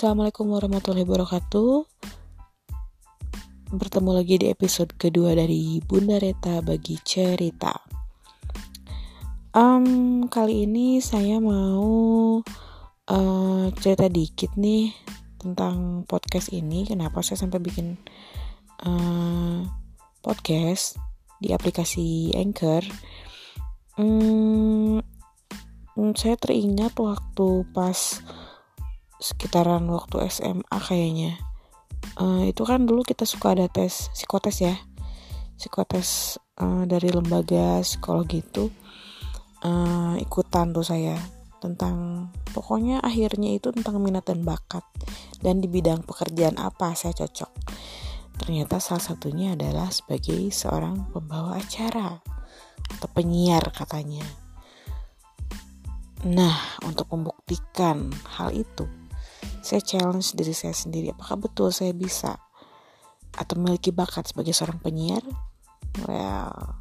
Assalamualaikum warahmatullahi wabarakatuh. Bertemu lagi di episode kedua dari Bunda Reta bagi cerita. Um, Kali ini saya mau uh, cerita dikit nih tentang podcast ini. Kenapa saya sampai bikin uh, podcast di aplikasi Anchor? Um, Saya teringat waktu pas sekitaran waktu SMA kayaknya. Uh, itu kan dulu kita suka ada tes psikotes ya. Psikotes uh, dari lembaga psikologi itu uh, ikutan tuh saya tentang pokoknya akhirnya itu tentang minat dan bakat. Dan di bidang pekerjaan apa saya cocok. Ternyata salah satunya adalah sebagai seorang pembawa acara atau penyiar katanya. Nah untuk membuktikan hal itu saya challenge diri saya sendiri apakah betul saya bisa atau memiliki bakat sebagai seorang penyiar? Well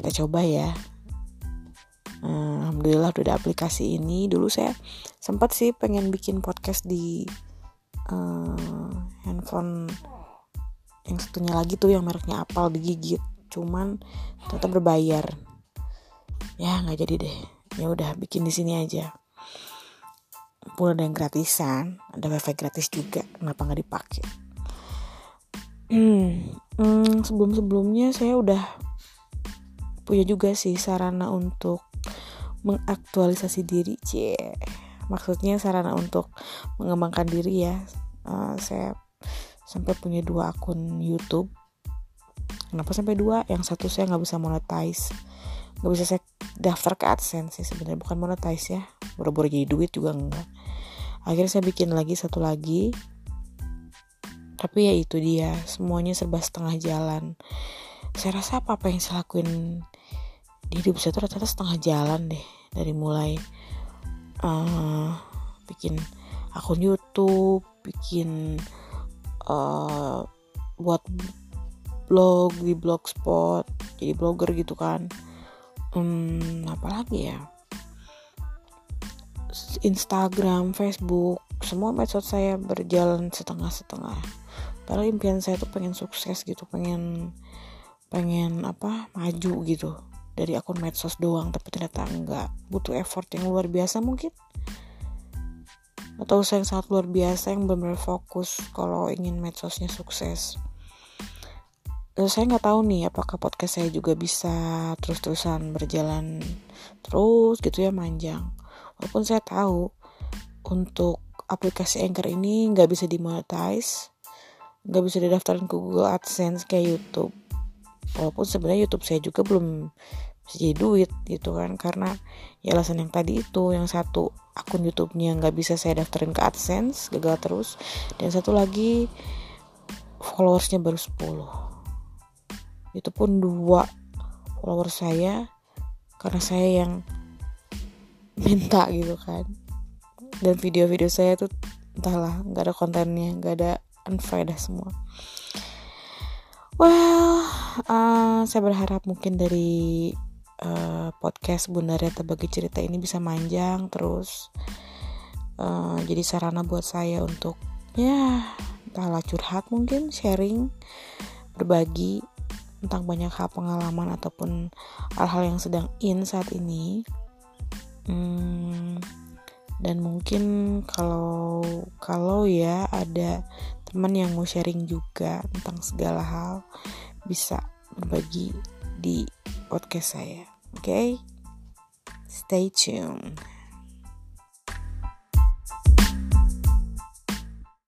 kita coba ya. Alhamdulillah udah ada aplikasi ini. Dulu saya sempat sih pengen bikin podcast di uh, handphone yang satunya lagi tuh yang mereknya Apple digigit. Cuman tetap berbayar. Ya nggak jadi deh. Ya udah bikin di sini aja pun ada yang gratisan ada wifi gratis juga kenapa nggak dipakai? Hmm, hmm, sebelum sebelumnya saya udah punya juga sih sarana untuk mengaktualisasi diri cie. Maksudnya sarana untuk mengembangkan diri ya. Uh, saya sampai punya dua akun YouTube. Kenapa sampai dua? Yang satu saya nggak bisa monetize nggak bisa saya daftar ke AdSense sih sebenarnya bukan monetize ya. Buru-buru jadi duit juga enggak. Akhirnya saya bikin lagi satu lagi. Tapi ya itu dia semuanya serba setengah jalan. Saya rasa apa apa yang saya lakuin di hidup saya tuh rata-rata setengah jalan deh dari mulai uh, bikin akun YouTube bikin uh, buat blog di blogspot jadi blogger gitu kan hmm, apa lagi ya Instagram, Facebook, semua medsos saya berjalan setengah-setengah. Padahal impian saya tuh pengen sukses gitu, pengen pengen apa maju gitu dari akun medsos doang, tapi ternyata enggak. Butuh effort yang luar biasa mungkin. Atau usaha yang sangat luar biasa yang benar-benar fokus kalau ingin medsosnya sukses saya nggak tahu nih apakah podcast saya juga bisa terus-terusan berjalan terus gitu ya manjang. Walaupun saya tahu untuk aplikasi Anchor ini nggak bisa dimonetize nggak bisa didaftarin ke Google AdSense kayak YouTube. Walaupun sebenarnya YouTube saya juga belum bisa jadi duit gitu kan karena ya alasan yang tadi itu yang satu akun YouTube-nya nggak bisa saya daftarin ke AdSense gagal terus dan satu lagi followersnya baru 10 itu pun dua follower saya karena saya yang minta gitu kan. Dan video-video saya tuh entahlah nggak ada kontennya nggak ada unfaedah semua. Well uh, saya berharap mungkin dari uh, podcast Bunda Reta bagi cerita ini bisa manjang terus. Uh, jadi sarana buat saya untuk ya entahlah curhat mungkin sharing berbagi tentang banyak hal pengalaman ataupun hal-hal yang sedang in saat ini. Hmm, dan mungkin kalau kalau ya ada teman yang mau sharing juga tentang segala hal bisa berbagi di podcast saya. Oke? Okay? stay tuned